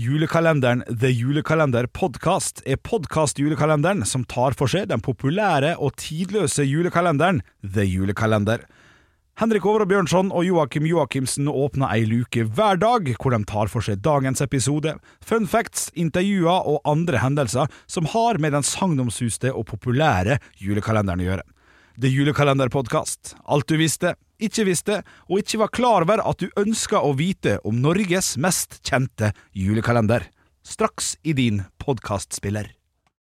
Julekalenderen The Julekalender Podcast er podkast-julekalenderen som tar for seg den populære og tidløse julekalenderen The Julekalender. Henrik Over og Bjørnson og Joakim Joakimsen åpner ei luke hver dag, hvor de tar for seg dagens episode, fun facts, intervjuer og andre hendelser som har med den sagnomsuste og populære julekalenderen å gjøre. The Julekalenderpodkast. Alt du visste, ikke visste, og ikke var klar over at du ønska å vite om Norges mest kjente julekalender. Straks i din podkastspiller.